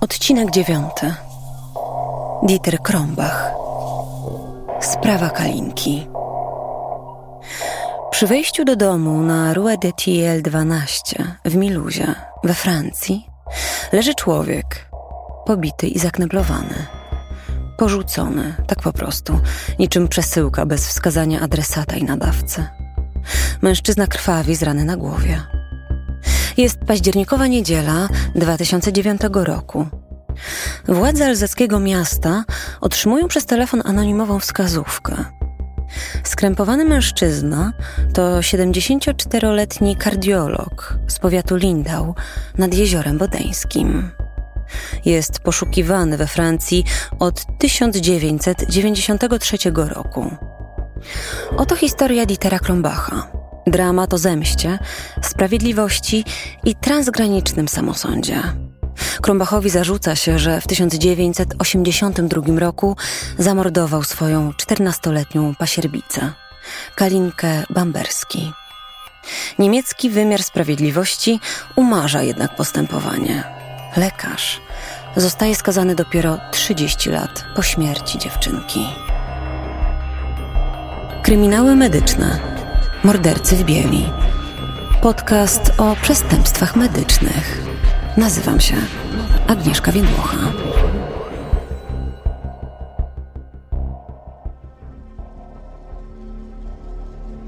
Odcinek dziewiąty. Dieter Krombach. Sprawa Kalinki. Przy wejściu do domu na Rue de Thiel 12 w Miluzie, we Francji, leży człowiek, pobity i zakneblowany. Porzucony, tak po prostu, niczym przesyłka bez wskazania adresata i nadawcy. Mężczyzna krwawi z rany na głowie. Jest październikowa niedziela 2009 roku. Władze alzackiego miasta otrzymują przez telefon anonimową wskazówkę. Skrępowany mężczyzna to 74-letni kardiolog z powiatu Lindau nad jeziorem bodeńskim. Jest poszukiwany we Francji od 1993 roku. Oto historia Dietera Krombacha. Dramat o zemście, sprawiedliwości i transgranicznym samosądzie. Krombachowi zarzuca się, że w 1982 roku zamordował swoją 14-letnią pasierbicę, Kalinkę Bamberski. Niemiecki wymiar sprawiedliwości umarza jednak postępowanie. Lekarz zostaje skazany dopiero 30 lat po śmierci dziewczynki. Kryminały medyczne. Mordercy w bieli. Podcast o przestępstwach medycznych. Nazywam się Agnieszka Więdłocha.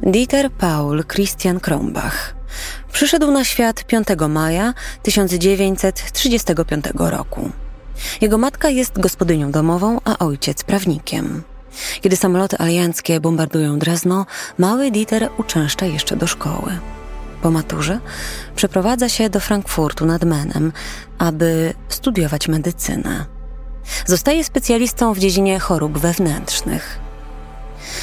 Dieter Paul Christian Krombach przyszedł na świat 5 maja 1935 roku. Jego matka jest gospodynią domową, a ojciec prawnikiem. Kiedy samoloty alianckie bombardują Drezno, mały Dieter uczęszcza jeszcze do szkoły. Po maturze przeprowadza się do Frankfurtu nad Menem, aby studiować medycynę. Zostaje specjalistą w dziedzinie chorób wewnętrznych.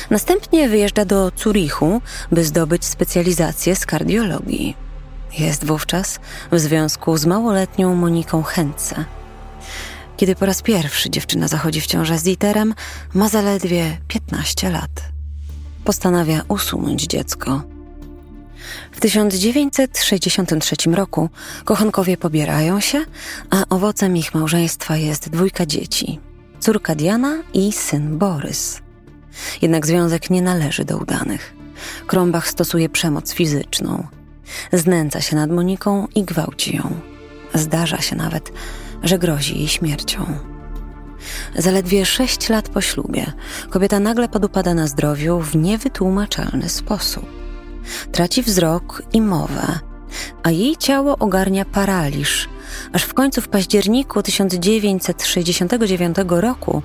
Następnie wyjeżdża do Zurichu, by zdobyć specjalizację z kardiologii. Jest wówczas w związku z małoletnią Moniką Hence. Kiedy po raz pierwszy dziewczyna zachodzi w ciążę z Dieterem, ma zaledwie 15 lat. Postanawia usunąć dziecko. W 1963 roku kochankowie pobierają się, a owocem ich małżeństwa jest dwójka dzieci: córka Diana i syn Borys. Jednak związek nie należy do udanych. Krąbach stosuje przemoc fizyczną. Znęca się nad Moniką i gwałci ją. Zdarza się nawet, że grozi jej śmiercią. Zaledwie sześć lat po ślubie kobieta nagle podupada na zdrowiu w niewytłumaczalny sposób. Traci wzrok i mowę, a jej ciało ogarnia paraliż, aż w końcu w październiku 1969 roku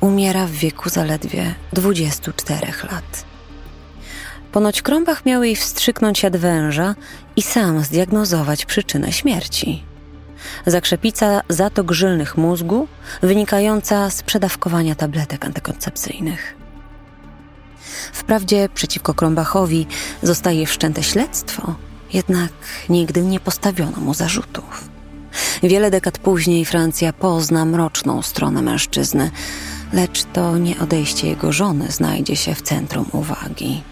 umiera w wieku zaledwie 24 lat. Ponoć Krąbach miał jej wstrzyknąć jad węża i sam zdiagnozować przyczynę śmierci. Zakrzepica zatok żylnych mózgu wynikająca z przedawkowania tabletek antykoncepcyjnych. Wprawdzie przeciwko Krombachowi zostaje wszczęte śledztwo, jednak nigdy nie postawiono mu zarzutów. Wiele dekad później Francja pozna mroczną stronę mężczyzny, lecz to nie odejście jego żony znajdzie się w centrum uwagi.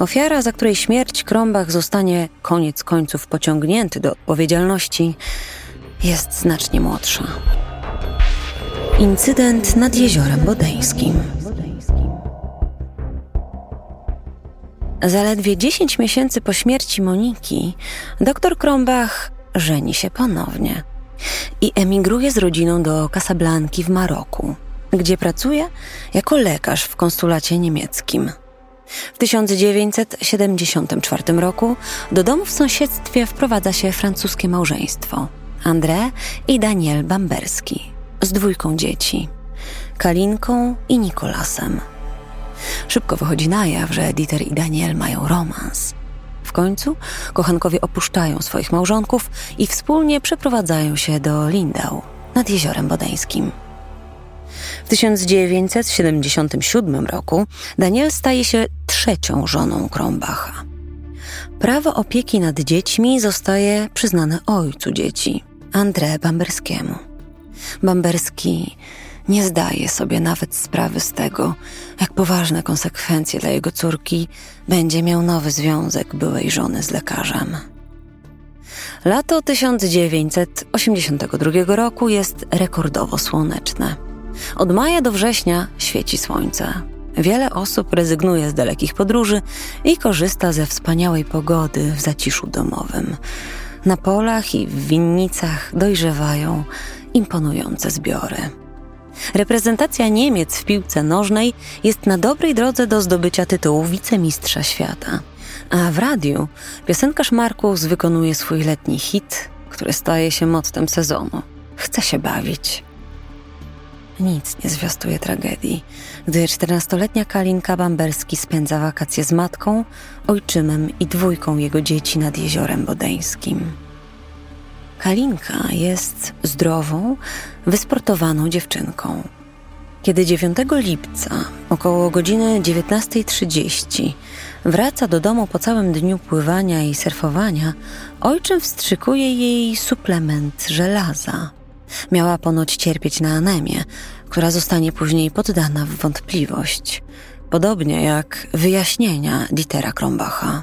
Ofiara, za której śmierć Krombach zostanie koniec końców pociągnięty do odpowiedzialności, jest znacznie młodsza. Incydent nad jeziorem bodeńskim. Zaledwie 10 miesięcy po śmierci Moniki, dr Krombach żeni się ponownie i emigruje z rodziną do Casablanki w Maroku, gdzie pracuje jako lekarz w konsulacie niemieckim. W 1974 roku do domu w sąsiedztwie wprowadza się francuskie małżeństwo André i Daniel Bamberski z dwójką dzieci Kalinką i Nikolasem. Szybko wychodzi na jaw, że Dieter i Daniel mają romans. W końcu kochankowie opuszczają swoich małżonków i wspólnie przeprowadzają się do Lindau nad jeziorem bodeńskim. W 1977 roku Daniel staje się trzecią żoną Krombacha. Prawo opieki nad dziećmi zostaje przyznane ojcu dzieci, André Bamberskiemu. Bamberski nie zdaje sobie nawet sprawy z tego, jak poważne konsekwencje dla jego córki będzie miał nowy związek byłej żony z lekarzem. Lato 1982 roku jest rekordowo słoneczne. Od maja do września świeci słońce. Wiele osób rezygnuje z dalekich podróży i korzysta ze wspaniałej pogody w zaciszu domowym. Na polach i w winnicach dojrzewają imponujące zbiory. Reprezentacja Niemiec w piłce nożnej jest na dobrej drodze do zdobycia tytułu wicemistrza świata. A w radiu piosenkarz Markus wykonuje swój letni hit, który staje się mottem sezonu. Chce się bawić. Nic nie zwiastuje tragedii, gdy 14-letnia Kalinka Bamberski spędza wakacje z matką, ojczymem i dwójką jego dzieci nad jeziorem bodeńskim. Kalinka jest zdrową, wysportowaną dziewczynką. Kiedy 9 lipca, około godziny 19.30, wraca do domu po całym dniu pływania i surfowania, ojczym wstrzykuje jej suplement żelaza. Miała ponoć cierpieć na anemię, która zostanie później poddana w wątpliwość, podobnie jak wyjaśnienia Dietera Krombacha.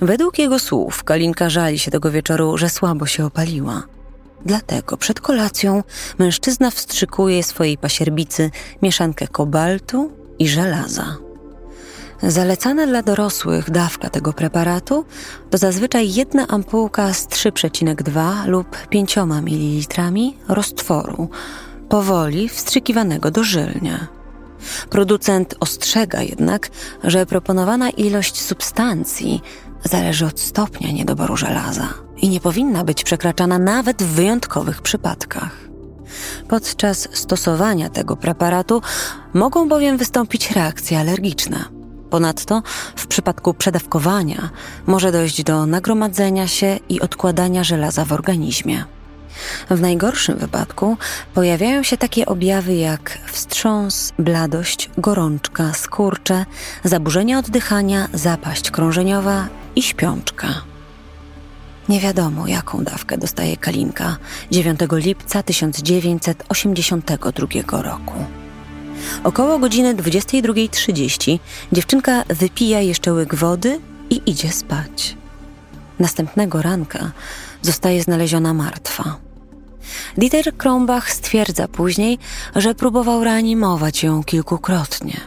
Według jego słów Kalinka żali się tego wieczoru, że słabo się opaliła. Dlatego przed kolacją mężczyzna wstrzykuje swojej pasierbicy mieszankę kobaltu i żelaza. Zalecana dla dorosłych dawka tego preparatu to zazwyczaj jedna ampułka z 3,2 lub 5 ml roztworu, powoli wstrzykiwanego dożylnie. Producent ostrzega jednak, że proponowana ilość substancji zależy od stopnia niedoboru żelaza i nie powinna być przekraczana nawet w wyjątkowych przypadkach. Podczas stosowania tego preparatu mogą bowiem wystąpić reakcje alergiczne. Ponadto w przypadku przedawkowania może dojść do nagromadzenia się i odkładania żelaza w organizmie. W najgorszym wypadku pojawiają się takie objawy jak wstrząs, bladość, gorączka, skurcze, zaburzenia oddychania, zapaść krążeniowa i śpiączka. Nie wiadomo, jaką dawkę dostaje Kalinka 9 lipca 1982 roku. Około godziny 22.30 dziewczynka wypija jeszcze łyk wody i idzie spać. Następnego ranka zostaje znaleziona martwa. Dieter Krombach stwierdza później, że próbował reanimować ją kilkukrotnie.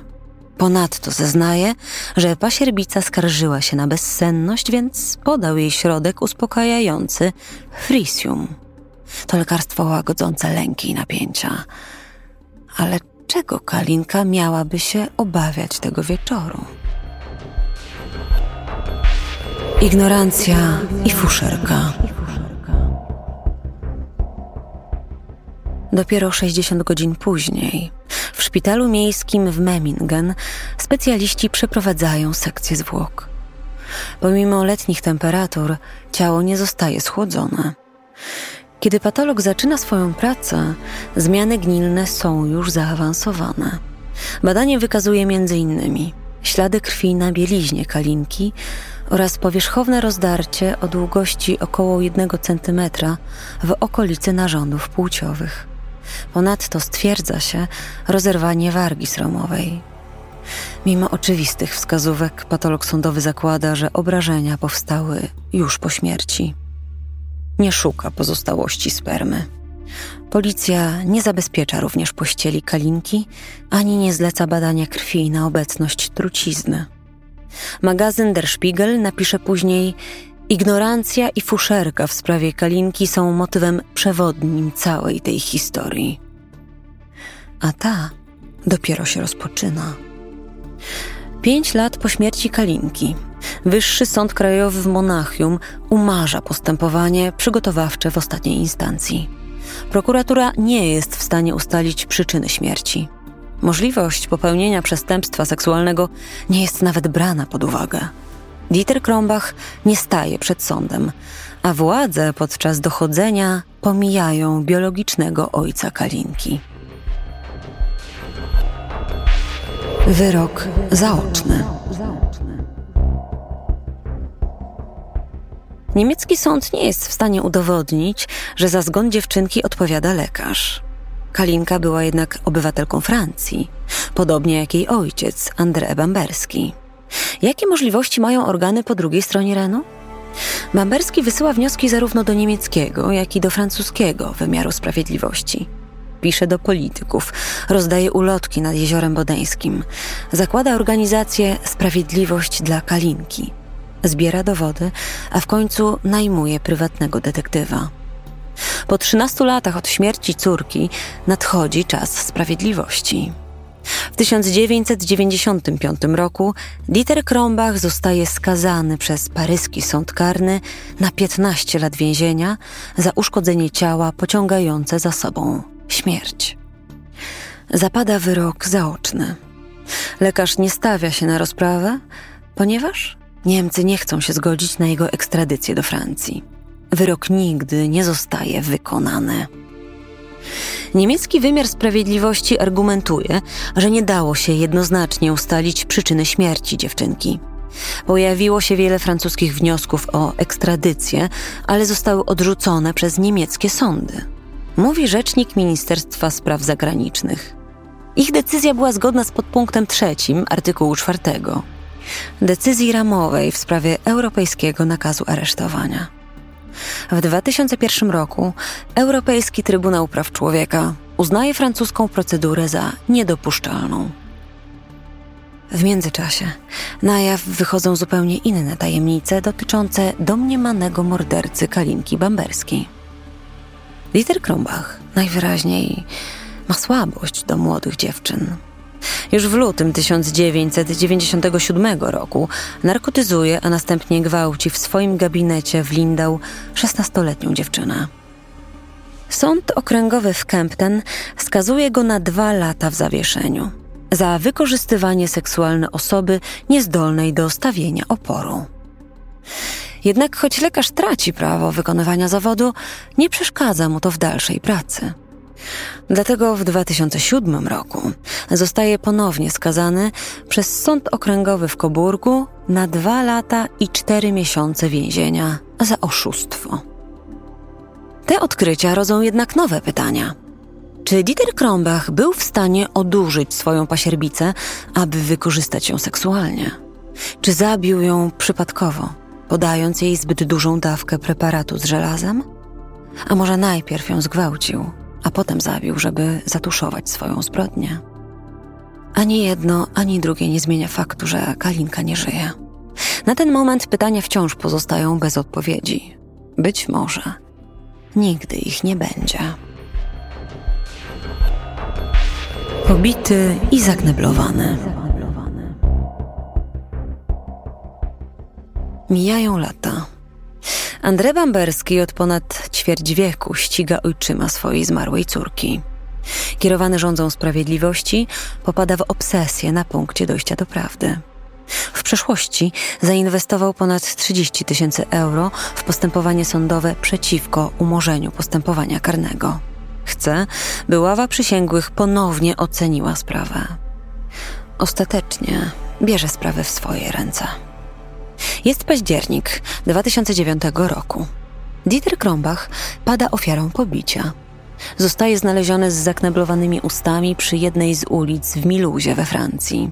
Ponadto zeznaje, że pasierbica skarżyła się na bezsenność, więc podał jej środek uspokajający frisium. To lekarstwo łagodzące lęki i napięcia. Ale czego Kalinka miałaby się obawiać tego wieczoru? Ignorancja i fuszerka. Dopiero 60 godzin później, w szpitalu miejskim w Memmingen, specjaliści przeprowadzają sekcję zwłok. Pomimo letnich temperatur, ciało nie zostaje schłodzone. Kiedy patolog zaczyna swoją pracę, zmiany gnilne są już zaawansowane. Badanie wykazuje m.in. ślady krwi na bieliźnie kalinki oraz powierzchowne rozdarcie o długości około 1 cm w okolicy narządów płciowych. Ponadto stwierdza się rozerwanie wargi sromowej. Mimo oczywistych wskazówek, patolog sądowy zakłada, że obrażenia powstały już po śmierci. Nie szuka pozostałości spermy. Policja nie zabezpiecza również pościeli kalinki, ani nie zleca badania krwi na obecność trucizny. Magazyn Der Spiegel napisze później: Ignorancja i fuszerka w sprawie Kalinki są motywem przewodnim całej tej historii. A ta dopiero się rozpoczyna. Pięć lat po śmierci Kalinki, Wyższy Sąd Krajowy w Monachium umarza postępowanie przygotowawcze w ostatniej instancji. Prokuratura nie jest w stanie ustalić przyczyny śmierci. Możliwość popełnienia przestępstwa seksualnego nie jest nawet brana pod uwagę. Dieter Krombach nie staje przed sądem, a władze podczas dochodzenia pomijają biologicznego ojca Kalinki. Wyrok zaoczny. Niemiecki sąd nie jest w stanie udowodnić, że za zgon dziewczynki odpowiada lekarz. Kalinka była jednak obywatelką Francji, podobnie jak jej ojciec, André Bamberski. Jakie możliwości mają organy po drugiej stronie Renu? Bamberski wysyła wnioski zarówno do niemieckiego, jak i do francuskiego wymiaru sprawiedliwości. Pisze do polityków, rozdaje ulotki nad jeziorem bodeńskim, zakłada organizację Sprawiedliwość dla Kalinki, zbiera dowody, a w końcu najmuje prywatnego detektywa. Po 13 latach od śmierci córki nadchodzi czas sprawiedliwości. W 1995 roku Dieter Krombach zostaje skazany przez paryski sąd karny na 15 lat więzienia za uszkodzenie ciała pociągające za sobą śmierć. Zapada wyrok zaoczny. Lekarz nie stawia się na rozprawę, ponieważ Niemcy nie chcą się zgodzić na jego ekstradycję do Francji. Wyrok nigdy nie zostaje wykonany. Niemiecki wymiar sprawiedliwości argumentuje, że nie dało się jednoznacznie ustalić przyczyny śmierci dziewczynki. Pojawiło się wiele francuskich wniosków o ekstradycję, ale zostały odrzucone przez niemieckie sądy. Mówi rzecznik Ministerstwa Spraw Zagranicznych. Ich decyzja była zgodna z podpunktem trzecim artykułu czwartego decyzji ramowej w sprawie europejskiego nakazu aresztowania. W 2001 roku Europejski Trybunał Praw Człowieka uznaje francuską procedurę za niedopuszczalną. W międzyczasie na jaw wychodzą zupełnie inne tajemnice dotyczące domniemanego mordercy Kalinki Bamberskiej. Dieter Krumbach najwyraźniej ma słabość do młodych dziewczyn. Już w lutym 1997 roku narkotyzuje, a następnie gwałci w swoim gabinecie w Lindau 16-letnią dziewczynę. Sąd okręgowy w Kempten skazuje go na dwa lata w zawieszeniu za wykorzystywanie seksualne osoby niezdolnej do stawienia oporu. Jednak choć lekarz traci prawo wykonywania zawodu, nie przeszkadza mu to w dalszej pracy. Dlatego w 2007 roku zostaje ponownie skazany przez Sąd Okręgowy w Coburgu na dwa lata i cztery miesiące więzienia za oszustwo. Te odkrycia rodzą jednak nowe pytania. Czy Dieter Krombach był w stanie odurzyć swoją pasierbicę, aby wykorzystać ją seksualnie? Czy zabił ją przypadkowo, podając jej zbyt dużą dawkę preparatu z żelazem? A może najpierw ją zgwałcił, a potem zabił, żeby zatuszować swoją zbrodnię? Ani jedno, ani drugie nie zmienia faktu, że Kalinka nie żyje. Na ten moment pytania wciąż pozostają bez odpowiedzi. Być może nigdy ich nie będzie. Pobity i zakneblowany. Mijają lata. Andrzej Bamberski od ponad ćwierć wieku ściga ojczyma swojej zmarłej córki. Kierowany rządzą sprawiedliwości, popada w obsesję na punkcie dojścia do prawdy. W przeszłości zainwestował ponad 30 tysięcy euro w postępowanie sądowe przeciwko umorzeniu postępowania karnego. Chce, by ława przysięgłych ponownie oceniła sprawę. Ostatecznie bierze sprawę w swoje ręce. Jest październik 2009 roku. Dieter Krombach pada ofiarą pobicia. Zostaje znaleziony z zakneblowanymi ustami przy jednej z ulic w Miluzie we Francji.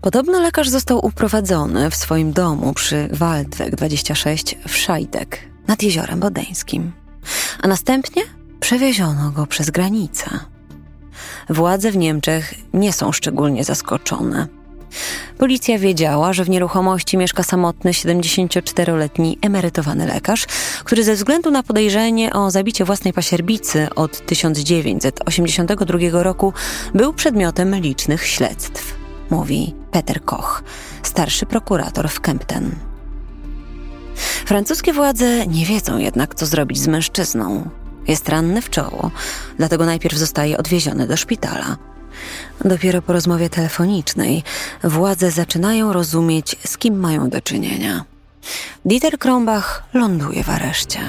Podobno lekarz został uprowadzony w swoim domu przy Waldweg 26 w Szajdek nad jeziorem bodeńskim, a następnie przewieziono go przez granicę. Władze w Niemczech nie są szczególnie zaskoczone. Policja wiedziała, że w nieruchomości mieszka samotny 74-letni emerytowany lekarz, który ze względu na podejrzenie o zabicie własnej pasierbicy od 1982 roku był przedmiotem licznych śledztw, mówi Peter Koch, starszy prokurator w Kempten. Francuskie władze nie wiedzą jednak, co zrobić z mężczyzną. Jest ranny w czoło, dlatego najpierw zostaje odwieziony do szpitala. Dopiero po rozmowie telefonicznej władze zaczynają rozumieć, z kim mają do czynienia. Dieter Krombach ląduje w areszcie.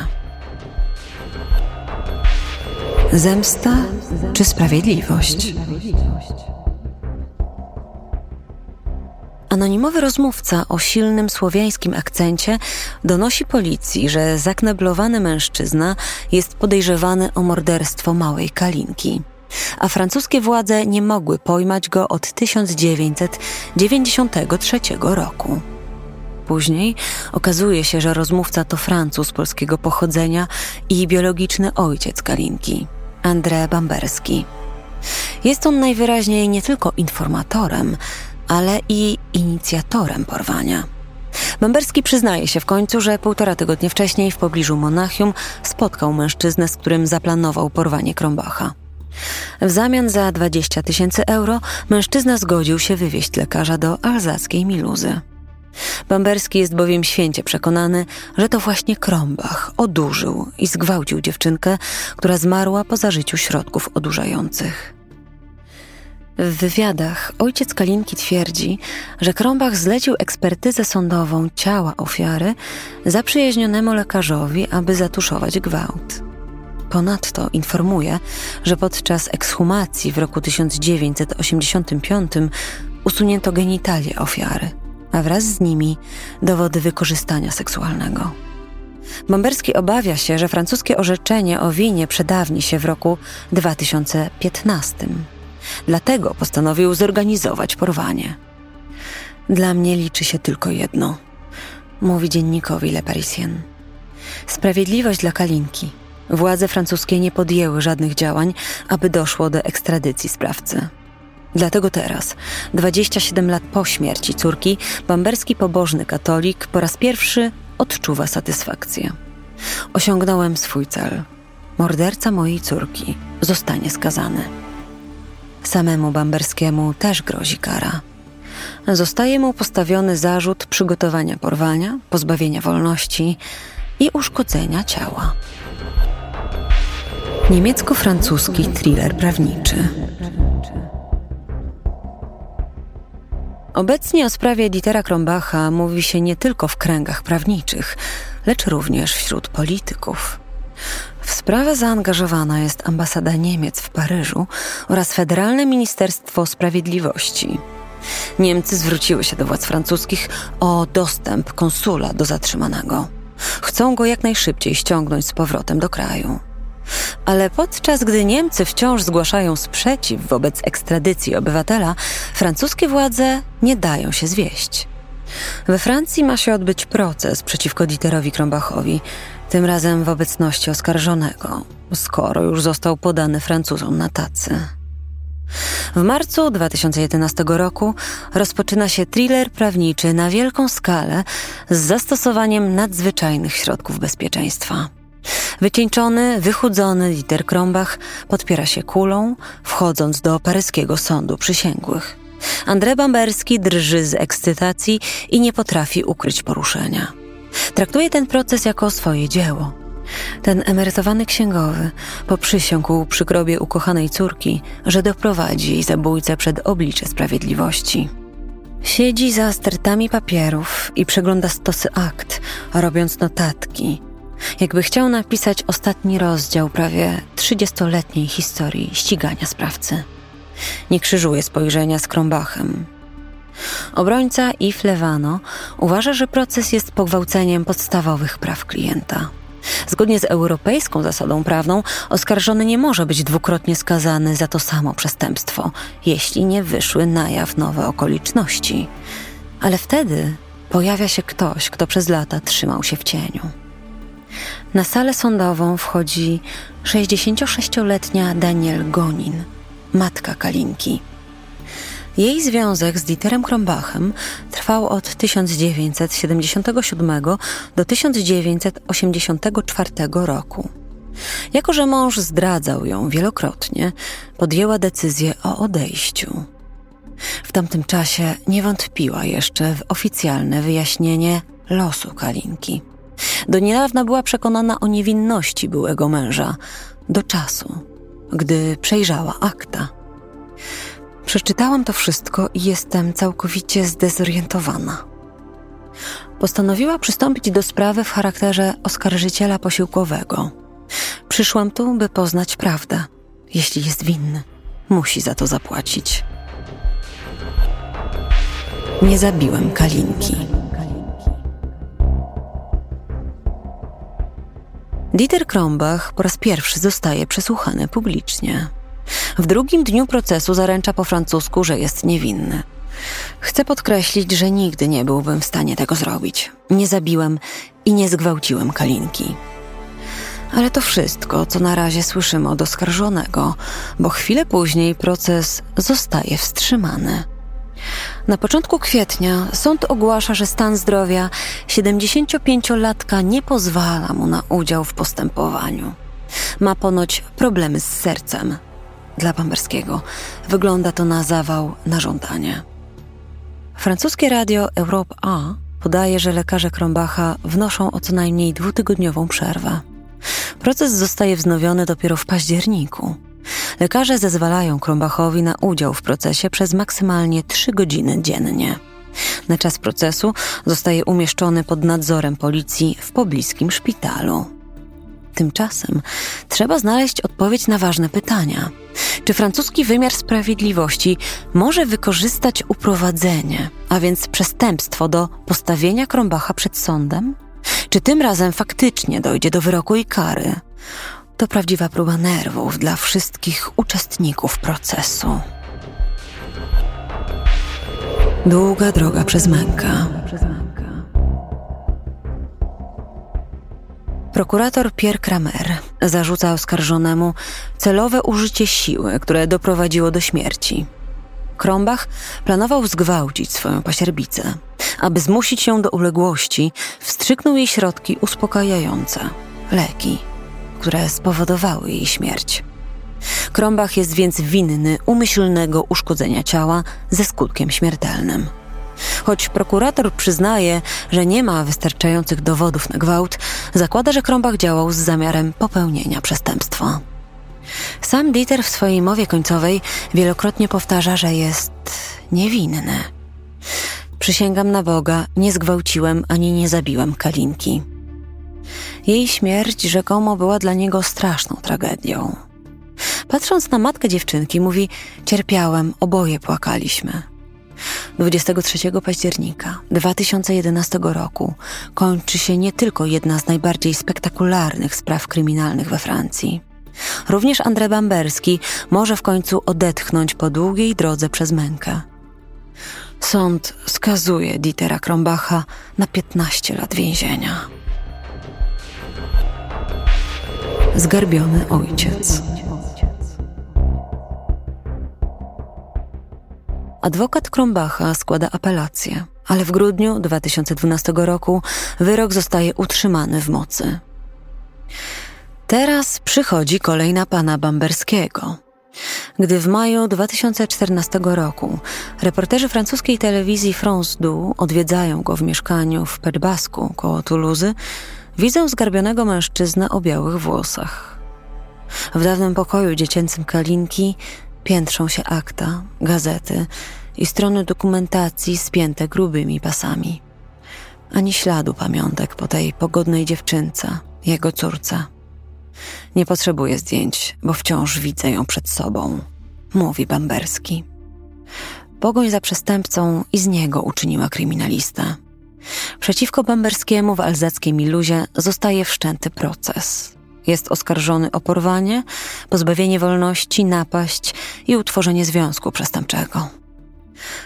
Zemsta czy sprawiedliwość? Anonimowy rozmówca o silnym słowiańskim akcencie donosi policji, że zakneblowany mężczyzna jest podejrzewany o morderstwo małej Kalinki a francuskie władze nie mogły pojmać go od 1993 roku. później okazuje się, że rozmówca to Francuz polskiego pochodzenia i biologiczny ojciec Kalinki, André Bamberski. Jest on najwyraźniej nie tylko informatorem, ale i inicjatorem porwania. Bamberski przyznaje się w końcu, że półtora tygodnia wcześniej w pobliżu Monachium spotkał mężczyznę, z którym zaplanował porwanie Krombacha. W zamian za 20 tysięcy euro mężczyzna zgodził się wywieźć lekarza do alzackiej Miluzy. Bamberski jest bowiem święcie przekonany, że to właśnie Krombach odurzył i zgwałcił dziewczynkę, która zmarła po zażyciu środków odurzających. W wywiadach ojciec Kalinki twierdzi, że Krąbach zlecił ekspertyzę sądową ciała ofiary zaprzyjaźnionemu lekarzowi, aby zatuszować gwałt. Ponadto informuje, że podczas ekshumacji w roku 1985 usunięto genitalie ofiary, a wraz z nimi dowody wykorzystania seksualnego. Bomberski obawia się, że francuskie orzeczenie o winie przedawni się w roku 2015. Dlatego postanowił zorganizować porwanie. Dla mnie liczy się tylko jedno, mówi dziennikowi Le Parisien. Sprawiedliwość dla Kalinki. Władze francuskie nie podjęły żadnych działań, aby doszło do ekstradycji sprawcy. Dlatego teraz, 27 lat po śmierci córki, bamberski pobożny katolik po raz pierwszy odczuwa satysfakcję. Osiągnąłem swój cel. Morderca mojej córki zostanie skazany. Samemu Bamberskiemu też grozi kara. Zostaje mu postawiony zarzut przygotowania porwania, pozbawienia wolności i uszkodzenia ciała. Niemiecko-francuski thriller prawniczy. Obecnie o sprawie Dietera Krombacha mówi się nie tylko w kręgach prawniczych, lecz również wśród polityków. W sprawę zaangażowana jest ambasada Niemiec w Paryżu oraz Federalne Ministerstwo Sprawiedliwości. Niemcy zwróciły się do władz francuskich o dostęp konsula do zatrzymanego. Chcą go jak najszybciej ściągnąć z powrotem do kraju. Ale podczas gdy Niemcy wciąż zgłaszają sprzeciw wobec ekstradycji obywatela, francuskie władze nie dają się zwieść. We Francji ma się odbyć proces przeciwko Dieterowi Krombachowi, tym razem w obecności oskarżonego, skoro już został podany Francuzom na tacy. W marcu 2011 roku rozpoczyna się thriller prawniczy na wielką skalę z zastosowaniem nadzwyczajnych środków bezpieczeństwa. Wycieńczony, wychudzony Dieter Krombach podpiera się kulą, wchodząc do paryskiego sądu przysięgłych. André Bamberski drży z ekscytacji i nie potrafi ukryć poruszenia. Traktuje ten proces jako swoje dzieło. Ten emerytowany księgowy poprzysiągł przy grobie ukochanej córki, że doprowadzi jej zabójcę przed oblicze sprawiedliwości. Siedzi za stertami papierów i przegląda stosy akt, robiąc notatki, jakby chciał napisać ostatni rozdział prawie trzydziestoletniej historii ścigania sprawcy. Nie krzyżuje spojrzenia z Krombachem. Obrońca Yves Levano uważa, że proces jest pogwałceniem podstawowych praw klienta. Zgodnie z europejską zasadą prawną, oskarżony nie może być dwukrotnie skazany za to samo przestępstwo, jeśli nie wyszły na jaw nowe okoliczności. Ale wtedy pojawia się ktoś, kto przez lata trzymał się w cieniu. Na salę sądową wchodzi 66-letnia Daniel Gonin, matka Kalinki. Jej związek z Dieterem Krombachem trwał od 1977 do 1984 roku. Jako, że mąż zdradzał ją wielokrotnie, podjęła decyzję o odejściu. W tamtym czasie nie wątpiła jeszcze w oficjalne wyjaśnienie losu Kalinki. Do niedawna była przekonana o niewinności byłego męża, do czasu, gdy przejrzała akta. Przeczytałam to wszystko i jestem całkowicie zdezorientowana. Postanowiła przystąpić do sprawy w charakterze oskarżyciela posiłkowego. Przyszłam tu, by poznać prawdę. Jeśli jest winny, musi za to zapłacić. Nie zabiłem Kalinki. Dieter Krombach po raz pierwszy zostaje przesłuchany publicznie. W drugim dniu procesu zaręcza po francusku, że jest niewinny. Chcę podkreślić, że nigdy nie byłbym w stanie tego zrobić. Nie zabiłem i nie zgwałciłem Kalinki. Ale to wszystko, co na razie słyszymy od oskarżonego, bo chwilę później proces zostaje wstrzymany. Na początku kwietnia sąd ogłasza, że stan zdrowia 75-latka nie pozwala mu na udział w postępowaniu. Ma ponoć problemy z sercem. Dla Pamberskiego wygląda to na zawał na żądanie. Francuskie radio Europe A podaje, że lekarze Krombacha wnoszą o co najmniej dwutygodniową przerwę. Proces zostaje wznowiony dopiero w październiku. Lekarze zezwalają Krombachowi na udział w procesie przez maksymalnie trzy godziny dziennie. Na czas procesu zostaje umieszczony pod nadzorem policji w pobliskim szpitalu. Tymczasem trzeba znaleźć odpowiedź na ważne pytania. Czy francuski wymiar sprawiedliwości może wykorzystać uprowadzenie, a więc przestępstwo do postawienia Krombacha przed sądem? Czy tym razem faktycznie dojdzie do wyroku i kary? To prawdziwa próba nerwów dla wszystkich uczestników procesu. Długa droga przez mękę. Prokurator Pierre Kramer zarzuca oskarżonemu celowe użycie siły, które doprowadziło do śmierci. Krombach planował zgwałcić swoją pasierbicę. Aby zmusić ją do uległości, wstrzyknął jej środki uspokajające leki, które spowodowały jej śmierć. Krombach jest więc winny umyślnego uszkodzenia ciała ze skutkiem śmiertelnym. Choć prokurator przyznaje, że nie ma wystarczających dowodów na gwałt, zakłada, że Krombach działał z zamiarem popełnienia przestępstwa. Sam Dieter w swojej mowie końcowej wielokrotnie powtarza, że jest niewinny. Przysięgam na Boga, nie zgwałciłem ani nie zabiłem Kalinki. Jej śmierć rzekomo była dla niego straszną tragedią. Patrząc na matkę dziewczynki, mówi: Cierpiałem, oboje płakaliśmy. 23 października 2011 roku kończy się nie tylko jedna z najbardziej spektakularnych spraw kryminalnych we Francji. Również Andrzej Bamberski może w końcu odetchnąć po długiej drodze przez mękę. Sąd skazuje Dietera Krombacha na 15 lat więzienia. Zgarbiony ojciec. Adwokat Krombacha składa apelację, ale w grudniu 2012 roku wyrok zostaje utrzymany w mocy. Teraz przychodzi kolej na pana Bamberskiego. Gdy w maju 2014 roku reporterzy francuskiej telewizji France 2 odwiedzają go w mieszkaniu w Pedbasku koło Toulouse, widzą zgarbionego mężczyznę o białych włosach. W dawnym pokoju dziecięcym Kalinki piętrzą się akta, gazety i strony dokumentacji spięte grubymi pasami. Ani śladu pamiątek po tej pogodnej dziewczynce, jego córce. Nie potrzebuję zdjęć, bo wciąż widzę ją przed sobą, mówi Bamberski. Pogoń za przestępcą i z niego uczyniła kryminalista. Przeciwko Bamberskiemu w alzackiej Miluzie zostaje wszczęty proces. Jest oskarżony o porwanie, pozbawienie wolności, napaść i utworzenie związku przestępczego.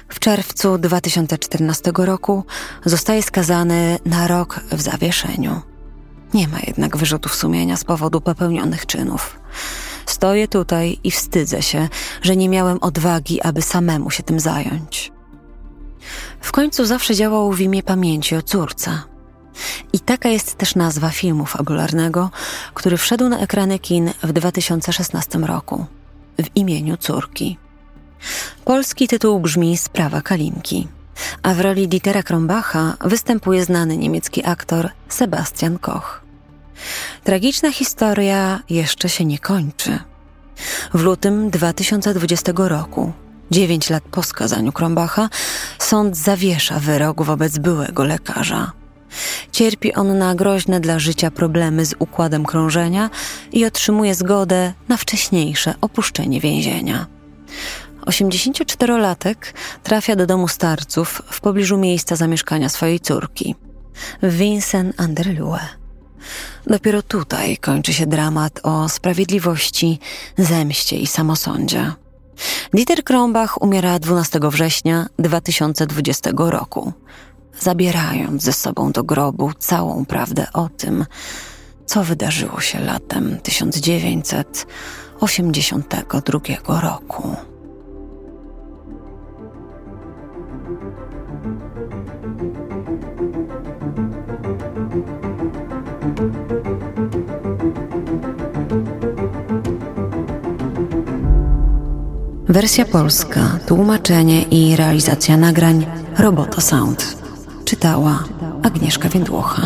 W czerwcu 2014 roku zostaje skazany na rok w zawieszeniu. Nie ma jednak wyrzutów sumienia z powodu popełnionych czynów. Stoję tutaj i wstydzę się, że nie miałem odwagi, aby samemu się tym zająć. W końcu zawsze działał w imię pamięci o córce. I taka jest też nazwa filmu fabularnego, który wszedł na ekrany kin w 2016 roku w imieniu córki. Polski tytuł brzmi Sprawa Kalinki, a w roli Dietera Krombacha występuje znany niemiecki aktor Sebastian Koch. Tragiczna historia jeszcze się nie kończy. W lutym 2020 roku, dziewięć lat po skazaniu Krombacha, sąd zawiesza wyrok wobec byłego lekarza. Cierpi on na groźne dla życia problemy z układem krążenia i otrzymuje zgodę na wcześniejsze opuszczenie więzienia. 84-latek trafia do domu starców w pobliżu miejsca zamieszkania swojej córki. Vincent Anderlue. Dopiero tutaj kończy się dramat o sprawiedliwości, zemście i samosądzie. Dieter Krombach umiera 12 września 2020 roku, zabierając ze sobą do grobu całą prawdę o tym, co wydarzyło się latem 1982 roku. Wersja polska, tłumaczenie i realizacja nagrań Roboto Sound. Czytała Agnieszka Więdłocha.